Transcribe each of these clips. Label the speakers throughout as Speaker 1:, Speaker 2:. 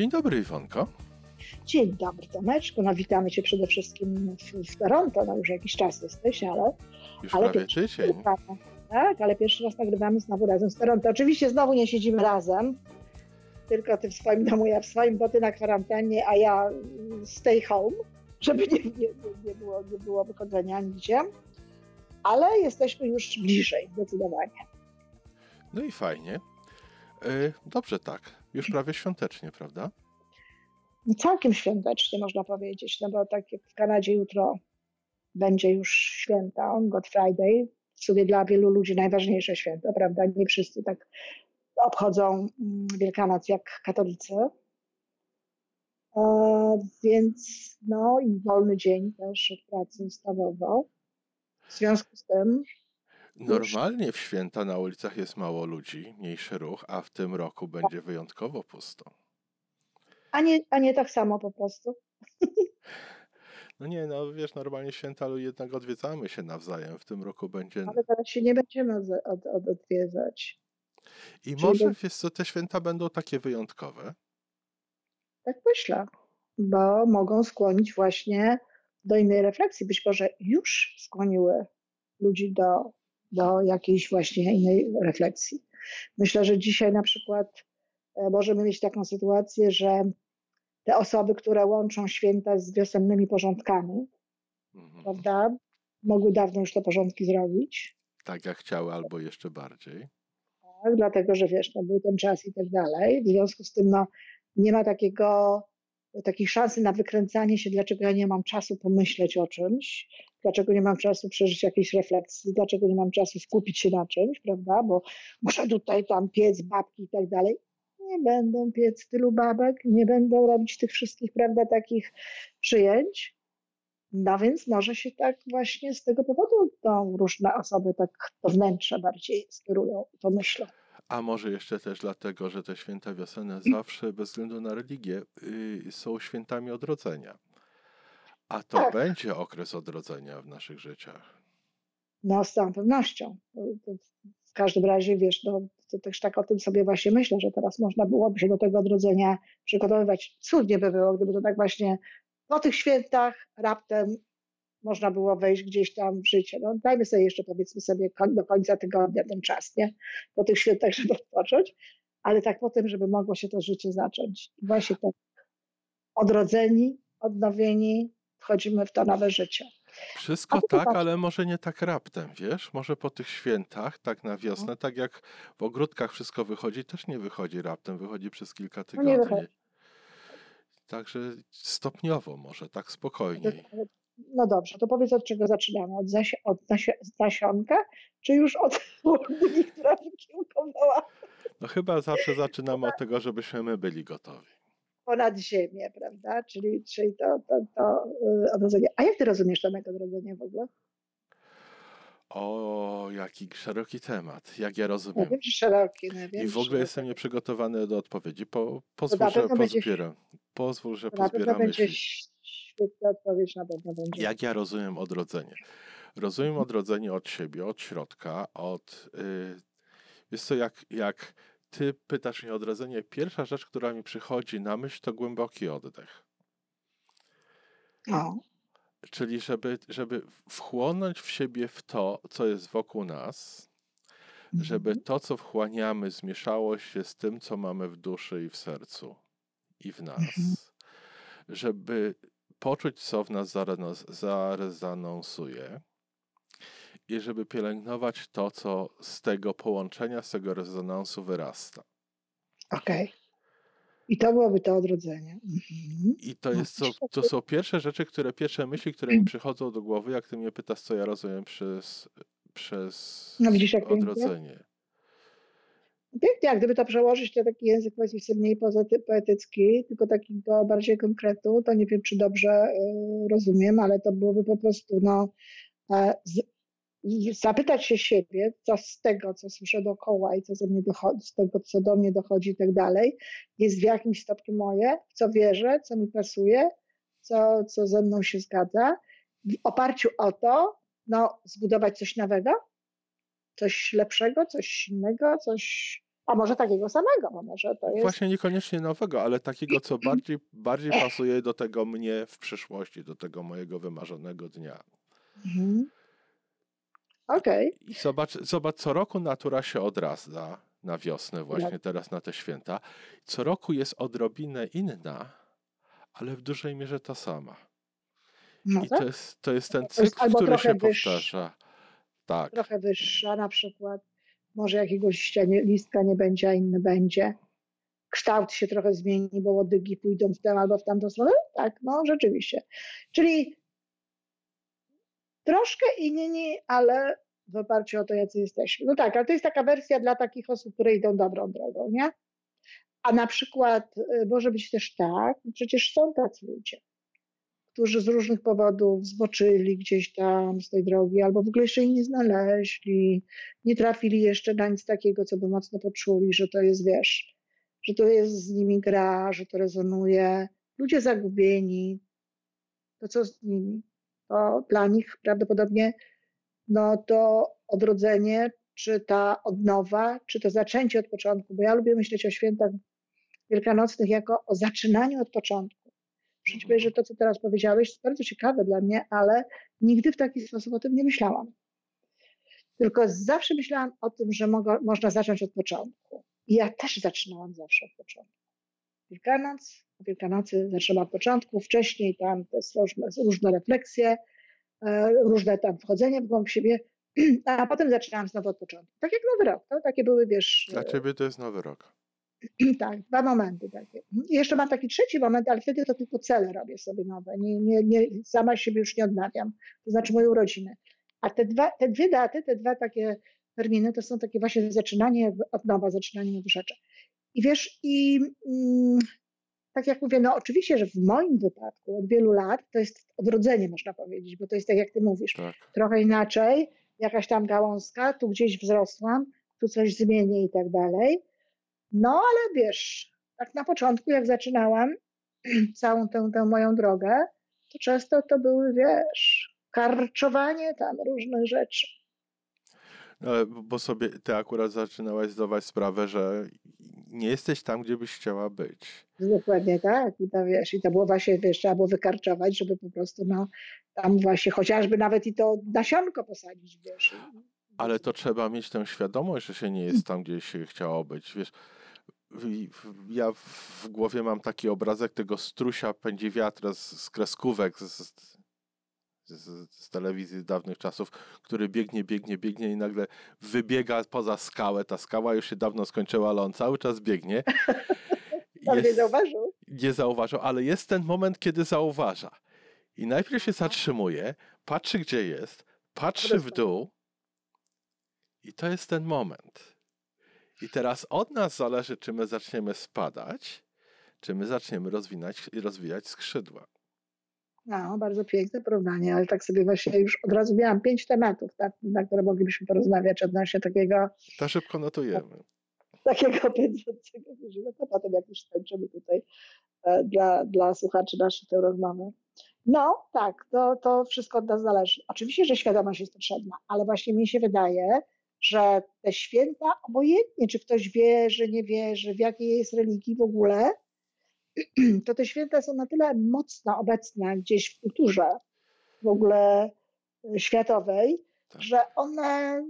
Speaker 1: Dzień dobry, Iwonko.
Speaker 2: Dzień dobry, Tomeczku. No witamy Cię przede wszystkim w, w Toronto. No już jakiś czas jesteś, ale...
Speaker 1: Już
Speaker 2: ale
Speaker 1: prawie tydzień.
Speaker 2: Tak, ale pierwszy raz nagrywamy znowu razem z Toronto. Oczywiście znowu nie siedzimy razem, tylko Ty w swoim domu, ja w swoim, bo Ty na kwarantannie, a ja stay home, żeby nie, nie, nie, było, nie było wychodzenia nigdzie. Ale jesteśmy już bliżej, zdecydowanie.
Speaker 1: No i fajnie. E, dobrze tak. Już prawie świątecznie, prawda?
Speaker 2: Całkiem świątecznie można powiedzieć, no bo tak jak w Kanadzie jutro będzie już święta, God Friday, w sumie dla wielu ludzi najważniejsze święto, prawda? Nie wszyscy tak obchodzą mm, Wielkanoc jak katolicy. E, więc no i wolny dzień też od pracy ustawowo. W związku z tym
Speaker 1: Normalnie w święta na ulicach jest mało ludzi, mniejszy ruch, a w tym roku będzie wyjątkowo pusto.
Speaker 2: A nie, a nie tak samo po prostu.
Speaker 1: No nie, no wiesz, normalnie święta jednak odwiedzamy się nawzajem. W tym roku będzie.
Speaker 2: Ale teraz się nie będziemy od, od, od odwiedzać.
Speaker 1: I Czyli może, by... wiesz co, te święta będą takie wyjątkowe?
Speaker 2: Tak myślę, bo mogą skłonić właśnie do innej refleksji. Być może już skłoniły ludzi do do jakiejś właśnie innej refleksji. Myślę, że dzisiaj na przykład e, możemy mieć taką sytuację, że te osoby, które łączą święta z wiosennymi porządkami, mhm. prawda, mogły dawno już te porządki zrobić.
Speaker 1: Tak jak chciały, albo jeszcze bardziej.
Speaker 2: Tak, dlatego, że wiesz, no, był ten czas i tak dalej. W związku z tym no, nie ma takiego takiej szansy na wykręcanie się, dlaczego ja nie mam czasu pomyśleć o czymś, dlaczego nie mam czasu przeżyć jakiejś refleksji, dlaczego nie mam czasu skupić się na czymś, prawda, bo muszę tutaj tam piec, babki i tak dalej. Nie będą piec tylu babek, nie będą robić tych wszystkich, prawda, takich przyjęć. No więc może się tak właśnie z tego powodu to różne osoby tak to wnętrze bardziej skierują, to myślę.
Speaker 1: A może jeszcze też dlatego, że te święta wiosenne zawsze, bez względu na religię, yy, są świętami odrodzenia. A to tak. będzie okres odrodzenia w naszych życiach.
Speaker 2: No, z całą pewnością. W każdym razie, wiesz, no, to też tak o tym sobie właśnie myślę, że teraz można byłoby się do tego odrodzenia przygotowywać. Cudnie by było, gdyby to tak właśnie po tych świętach raptem można było wejść gdzieś tam w życie. No, dajmy sobie jeszcze, powiedzmy sobie, do końca tygodnia ten czas, nie? Po tych świętach, żeby odpocząć, ale tak potem, żeby mogło się to życie zacząć. I właśnie tak odrodzeni, odnowieni, wchodzimy w to nowe życie.
Speaker 1: Wszystko tak, ale może nie tak raptem, wiesz? Może po tych świętach, tak na wiosnę, no. tak jak w ogródkach wszystko wychodzi, też nie wychodzi raptem, wychodzi przez kilka no tygodni. Także stopniowo może, tak spokojniej.
Speaker 2: No dobrze, to powiedz od czego zaczynamy? Od, zasi od nasionka, czy już od łodni, która wykiełkowała?
Speaker 1: No chyba zawsze zaczynamy od tego, żebyśmy my byli gotowi.
Speaker 2: Ponad ziemię, prawda? Czyli, czyli to, to, to y, odrodzenie. A jak ty rozumiesz to odrodzenie w ogóle?
Speaker 1: O, jaki szeroki temat. Jak ja rozumiem.
Speaker 2: Ja wiem, szeroki. No,
Speaker 1: wiem, I w ogóle jestem nieprzygotowany do odpowiedzi. Po, pozwól, że pozbieram. Pozwól, że pozbieram myśli
Speaker 2: świetna odpowiedź na pewno będzie.
Speaker 1: Jak ja rozumiem odrodzenie? Rozumiem odrodzenie od siebie, od środka, od... Yy, wiesz co, jak, jak ty pytasz mnie o odrodzenie, pierwsza rzecz, która mi przychodzi na myśl, to głęboki oddech.
Speaker 2: No.
Speaker 1: Czyli żeby, żeby wchłonąć w siebie w to, co jest wokół nas, żeby mhm. to, co wchłaniamy, zmieszało się z tym, co mamy w duszy i w sercu i w nas. Mhm. Żeby poczuć, co w nas zarezononsuje i żeby pielęgnować to, co z tego połączenia, z tego rezonansu wyrasta.
Speaker 2: Okej. Okay. I to byłoby to odrodzenie. Mhm.
Speaker 1: I to, jest, to, to są pierwsze rzeczy, które, pierwsze myśli, które mi przychodzą do głowy, jak ty mnie pytasz, co ja rozumiem przez, przez no, widzisz, odrodzenie.
Speaker 2: Pięknie, jak gdyby to przełożyć na taki język powiedzmy mniej poetycki, tylko takiego bardziej konkretu, to nie wiem, czy dobrze y, rozumiem, ale to byłoby po prostu no, e, z, zapytać się siebie, co z tego, co słyszę dookoła i co ze mnie dochodzi, z tego, co do mnie dochodzi i tak dalej, jest w jakimś stopniu moje, w co wierzę, co mi pasuje, co, co ze mną się zgadza. W oparciu o to, no, zbudować coś nowego, coś lepszego, coś innego, coś A może takiego samego, bo może to jest...
Speaker 1: Właśnie niekoniecznie nowego, ale takiego, co bardziej, bardziej pasuje do tego mnie w przyszłości, do tego mojego wymarzonego dnia.
Speaker 2: Mhm. Okej. Okay.
Speaker 1: I zobacz, zobacz, co roku natura się odrasta na wiosnę, właśnie tak. teraz na te święta. Co roku jest odrobinę inna, ale w dużej mierze ta sama. No I tak? to, jest, to jest ten cykl, jest który się powtarza. Tak.
Speaker 2: Trochę wyższa na przykład. Może jakiegoś listka nie będzie, a inny będzie. Kształt się trochę zmieni, bo łodygi pójdą w tę albo w tamtą stronę. Tak, no rzeczywiście. Czyli troszkę inni, ale w oparciu o to, jacy jesteśmy. No tak, ale to jest taka wersja dla takich osób, które idą dobrą drogą, nie? A na przykład y, może być też tak, przecież są tacy ludzie, którzy z różnych powodów zboczyli gdzieś tam z tej drogi, albo w ogóle jeszcze jej nie znaleźli, nie trafili jeszcze na nic takiego, co by mocno poczuli, że to jest, wiesz, że to jest z nimi gra, że to rezonuje. Ludzie zagubieni, to co z nimi? To dla nich prawdopodobnie no to odrodzenie, czy ta odnowa, czy to zaczęcie od początku, bo ja lubię myśleć o świętach wielkanocnych jako o zaczynaniu od początku. Powiedzieć, że to, co teraz powiedziałeś, jest bardzo ciekawe dla mnie, ale nigdy w taki sposób o tym nie myślałam. Tylko zawsze myślałam o tym, że można zacząć od początku. I ja też zaczynałam zawsze od początku. Wielkanoc, Wielkanocy zaczęłam od początku, wcześniej tam te różne, różne refleksje, E, różne tam wchodzenie w głąb siebie, a potem zaczynałam znowu od początku. Tak jak nowy rok, to takie były, wiesz...
Speaker 1: Dla ciebie to jest nowy rok.
Speaker 2: Tak, dwa momenty takie. I jeszcze mam taki trzeci moment, ale wtedy to tylko cele robię sobie nowe. Nie, nie, nie, sama siebie już nie odnawiam, to znaczy moją rodzinę. A te, dwa, te dwie daty, te dwa takie terminy, to są takie właśnie zaczynanie od nowa, zaczynanie nowych rzeczy. I wiesz, i mm, tak jak mówię, no oczywiście, że w moim wypadku od wielu lat to jest odrodzenie, można powiedzieć, bo to jest tak, jak ty mówisz, tak. trochę inaczej, jakaś tam gałązka, tu gdzieś wzrosłam, tu coś zmienię i tak dalej. No ale wiesz, tak na początku, jak zaczynałam całą tę, tę moją drogę, to często to były, wiesz, karczowanie tam różnych rzeczy.
Speaker 1: No, bo sobie ty akurat zaczynałaś zdawać sprawę, że nie jesteś tam, gdzie byś chciała być.
Speaker 2: Dokładnie tak. I to, wiesz, i to było właśnie, wiesz, trzeba było wykarczować, żeby po prostu no, tam właśnie chociażby nawet i to nasionko posadzić, wiesz.
Speaker 1: Ale to trzeba mieć tę świadomość, że się nie jest tam, gdzie się chciało być. Wiesz, ja w głowie mam taki obrazek tego strusia pędzi wiatra z, z kreskówek, z, z, z, telewizji dawnych czasów, który biegnie, biegnie, biegnie i nagle wybiega poza skałę. Ta skała już się dawno skończyła, ale on cały czas biegnie.
Speaker 2: Jest, nie zauważył.
Speaker 1: Nie zauważył, ale jest ten moment, kiedy zauważa. I najpierw się zatrzymuje, patrzy gdzie jest, patrzy w dół i to jest ten moment. I teraz od nas zależy, czy my zaczniemy spadać, czy my zaczniemy rozwinać, rozwijać skrzydła.
Speaker 2: No, bardzo piękne porównanie, ale tak sobie właśnie już od razu miałam pięć tematów, tak, na które moglibyśmy porozmawiać odnośnie takiego...
Speaker 1: To szybko notujemy.
Speaker 2: Takiego pędzącego wyżywa, to potem jak już skończymy tutaj e, dla, dla słuchaczy naszej tę rozmowę. No, tak, to, to wszystko od nas zależy. Oczywiście, że świadomość jest potrzebna, ale właśnie mi się wydaje, że te święta, obojętnie czy ktoś wierzy, nie wierzy, w jakiej jest religii w ogóle, to te święta są na tyle mocno obecne gdzieś w kulturze w ogóle e, światowej, tak. że one e,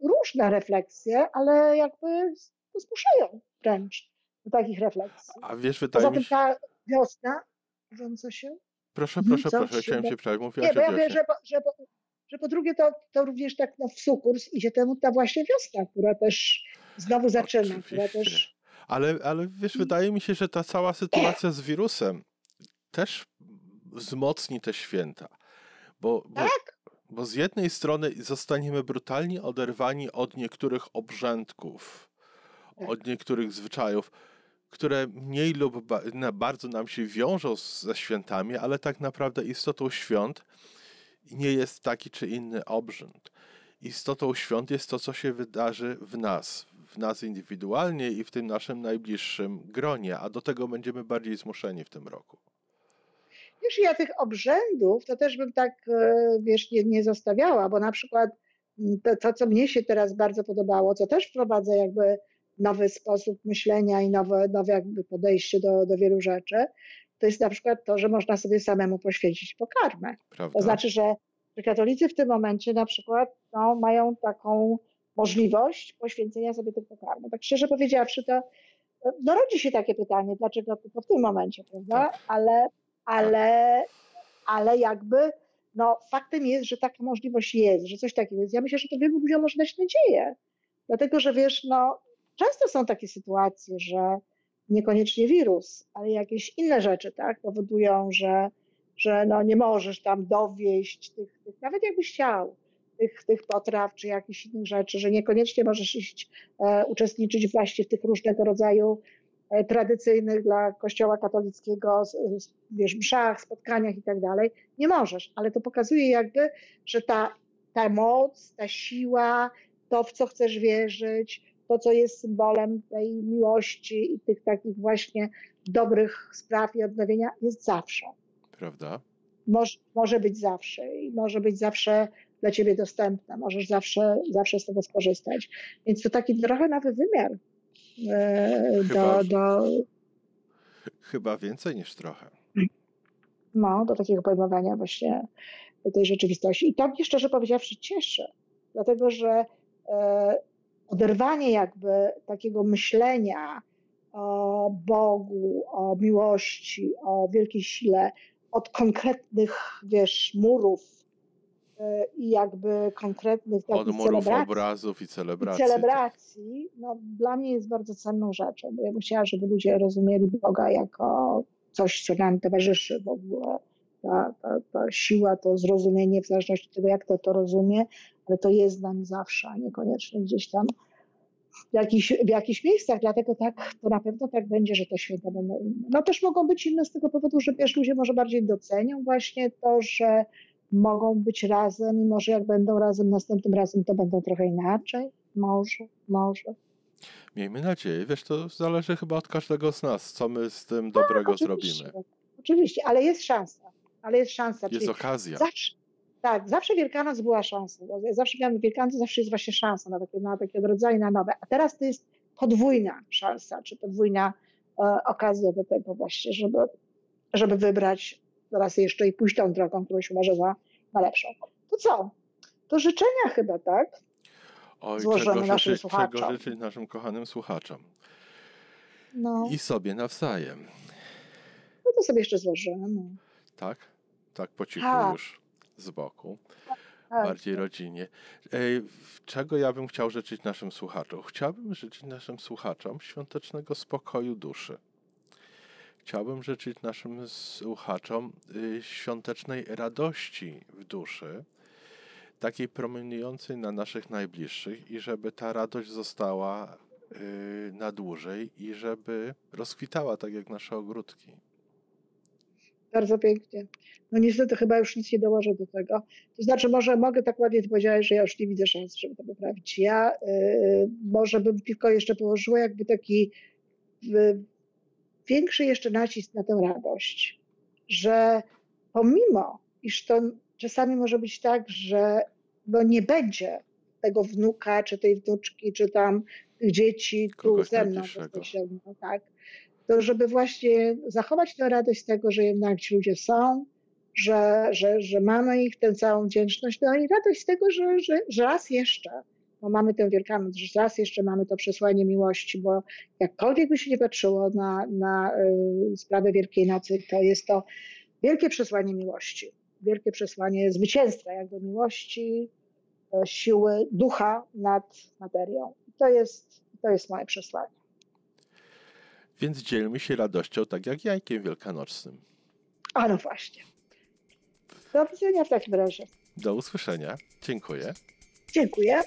Speaker 2: różne refleksje, ale jakby zmuszają wręcz do takich refleksji.
Speaker 1: A wiesz, wydaje Poza
Speaker 2: tym ta wiosna mówiąca się.
Speaker 1: Proszę, mhm, proszę, proszę, chciałem się.
Speaker 2: Mówiłaś nie, bo ja wiem, że, że, że po drugie to, to również tak no, w sukurs idzie temu ta właśnie wiosna, która też znowu zaczyna, Oczywiście. która też
Speaker 1: ale, ale wiesz, wydaje mi się, że ta cała sytuacja z wirusem też wzmocni te święta. Bo, bo,
Speaker 2: tak?
Speaker 1: bo z jednej strony zostaniemy brutalnie oderwani od niektórych obrzędków, tak. od niektórych zwyczajów, które mniej lub bardzo nam się wiążą ze świętami, ale tak naprawdę istotą świąt nie jest taki czy inny obrzęd. Istotą świąt jest to, co się wydarzy w nas, w nas indywidualnie i w tym naszym najbliższym gronie, a do tego będziemy bardziej zmuszeni w tym roku.
Speaker 2: Wiesz, ja tych obrzędów to też bym tak, e, wiesz, nie, nie zostawiała, bo na przykład mm, to, to, co mnie się teraz bardzo podobało, co też wprowadza jakby nowy sposób myślenia i nowe, nowe jakby podejście do, do wielu rzeczy, to jest na przykład to, że można sobie samemu poświęcić pokarmę.
Speaker 1: Prawda?
Speaker 2: To znaczy, że, że katolicy w tym momencie na przykład no, mają taką możliwość poświęcenia sobie tych pokarmów. Tak szczerze powiedziawszy, to no, rodzi się takie pytanie, dlaczego tylko w tym momencie, prawda?
Speaker 1: Tak.
Speaker 2: Ale, ale, ale jakby no, faktem jest, że taka możliwość jest, że coś takiego jest. Ja myślę, że to wielu ludziom może dać nadzieję. Dlatego, że wiesz, no, często są takie sytuacje, że niekoniecznie wirus, ale jakieś inne rzeczy, tak, powodują, że, że no, nie możesz tam dowieść tych, tych nawet jakbyś chciał, tych, tych potraw czy jakichś innych rzeczy, że niekoniecznie możesz iść e, uczestniczyć właśnie w tych różnego rodzaju e, tradycyjnych dla Kościoła katolickiego, wiesz, mszach, spotkaniach i tak dalej. Nie możesz, ale to pokazuje jakby, że ta, ta moc, ta siła, to w co chcesz wierzyć, to co jest symbolem tej miłości i tych takich właśnie dobrych spraw i odnowienia jest zawsze.
Speaker 1: Prawda?
Speaker 2: Może, może być zawsze i może być zawsze dla ciebie dostępna, możesz zawsze, zawsze z tego skorzystać. Więc to taki trochę nowy wymiar e,
Speaker 1: Chyba-
Speaker 2: do, do,
Speaker 1: Chyba więcej niż trochę.
Speaker 2: no, do takiego pojmowania właśnie tej rzeczywistości. I to mnie szczerze powiedziawszy cieszy, dlatego że e, oderwanie jakby takiego myślenia o Bogu, o miłości, o wielkiej sile od konkretnych, wiesz, murów i jakby konkretnych takich
Speaker 1: murów
Speaker 2: celebracji.
Speaker 1: obrazów i
Speaker 2: I
Speaker 1: celebracji.
Speaker 2: celebracji, no, dla mnie jest bardzo cenną rzeczą, bo ja bym chciała, żeby ludzie rozumieli Boga jako coś, co nam towarzyszy w ogóle. Ta, ta, ta siła, to zrozumienie, w zależności od tego, jak to to rozumie, ale to jest z nami zawsze, a niekoniecznie gdzieś tam w jakichś, w jakichś miejscach, dlatego tak, to na pewno tak będzie, że te święta będą inne. No też mogą być inne z tego powodu, że wiesz, ludzie może bardziej docenią właśnie to, że mogą być razem i może jak będą razem następnym razem, to będą trochę inaczej. Może, może.
Speaker 1: Miejmy nadzieję. Wiesz, to zależy chyba od każdego z nas, co my z tym dobrego
Speaker 2: Oczywiście,
Speaker 1: zrobimy.
Speaker 2: Oczywiście, ale jest szansa. Ale jest szansa.
Speaker 1: Jest okazja.
Speaker 2: zawsze, tak, zawsze Wielkanoc była szansą. Zawsze miałam Wielkanoc, zawsze jest właśnie szansa na takie, na takie odrodzenie, na nowe. A teraz to jest podwójna szansa, czy podwójna e, okazja do tego właśnie, żeby, żeby wybrać raz jeszcze i pójść tą drogą, którą się uważa za, na lepszą. To co? To życzenia chyba, tak?
Speaker 1: Oj,
Speaker 2: złożymy
Speaker 1: czego
Speaker 2: naszym
Speaker 1: czego
Speaker 2: słuchaczom.
Speaker 1: życzyć naszym kochanym słuchaczom.
Speaker 2: No,
Speaker 1: I sobie nawzajem.
Speaker 2: no to sobie jeszcze złożymy.
Speaker 1: Tak? Tak po cichu
Speaker 2: Tak.
Speaker 1: już z boku.
Speaker 2: Tak.
Speaker 1: Bardziej rodzinie. Ej, Czego ja bym chciał życzyć naszym słuchaczom? Chciałbym życzyć naszym słuchaczom świątecznego spokoju duszy. Chciałbym życzyć naszym słuchaczom y, świątecznej radości w duszy, takiej promieniującej na naszych najbliższych i żeby ta radość została y, na dłużej i żeby rozkwitała tak jak nasze ogródki.
Speaker 2: Bardzo pięknie. No niestety chyba już nic nie dołożę do tego. To znaczy może mogę tak ładnie to powiedziałeś, że ja już nie widzę szans, żeby to poprawić. Ja y, może bym tylko jeszcze położyła jakby taki y, większy jeszcze nacisk na tę radość, że pomimo, iż to czasami może być tak, że no nie będzie tego wnuka, czy tej wnuczki, czy tam tych dzieci tu ze mną bezpośrednio, tak? to żeby właśnie zachować tę radość z tego, że jednak ci ludzie są, że, że, że mamy ich, tę całą wdzięczność, no i radość z tego, że, że, że raz jeszcze, bo mamy tę Wielkanoc, że raz jeszcze mamy to przesłanie miłości, bo jakkolwiek by się nie patrzyło na, na y, sprawę Wielkiej Nocy, to jest to wielkie przesłanie miłości, wielkie przesłanie zwycięstwa jakby miłości, e, siły ducha nad materią. To jest, to jest moje przesłanie.
Speaker 1: Więc dzielmy się radością tak jak jajkiem wielkanocnym.
Speaker 2: A no właśnie. Do widzenia w takim razie.
Speaker 1: Do usłyszenia. Dziękuję.
Speaker 2: Dziękuję.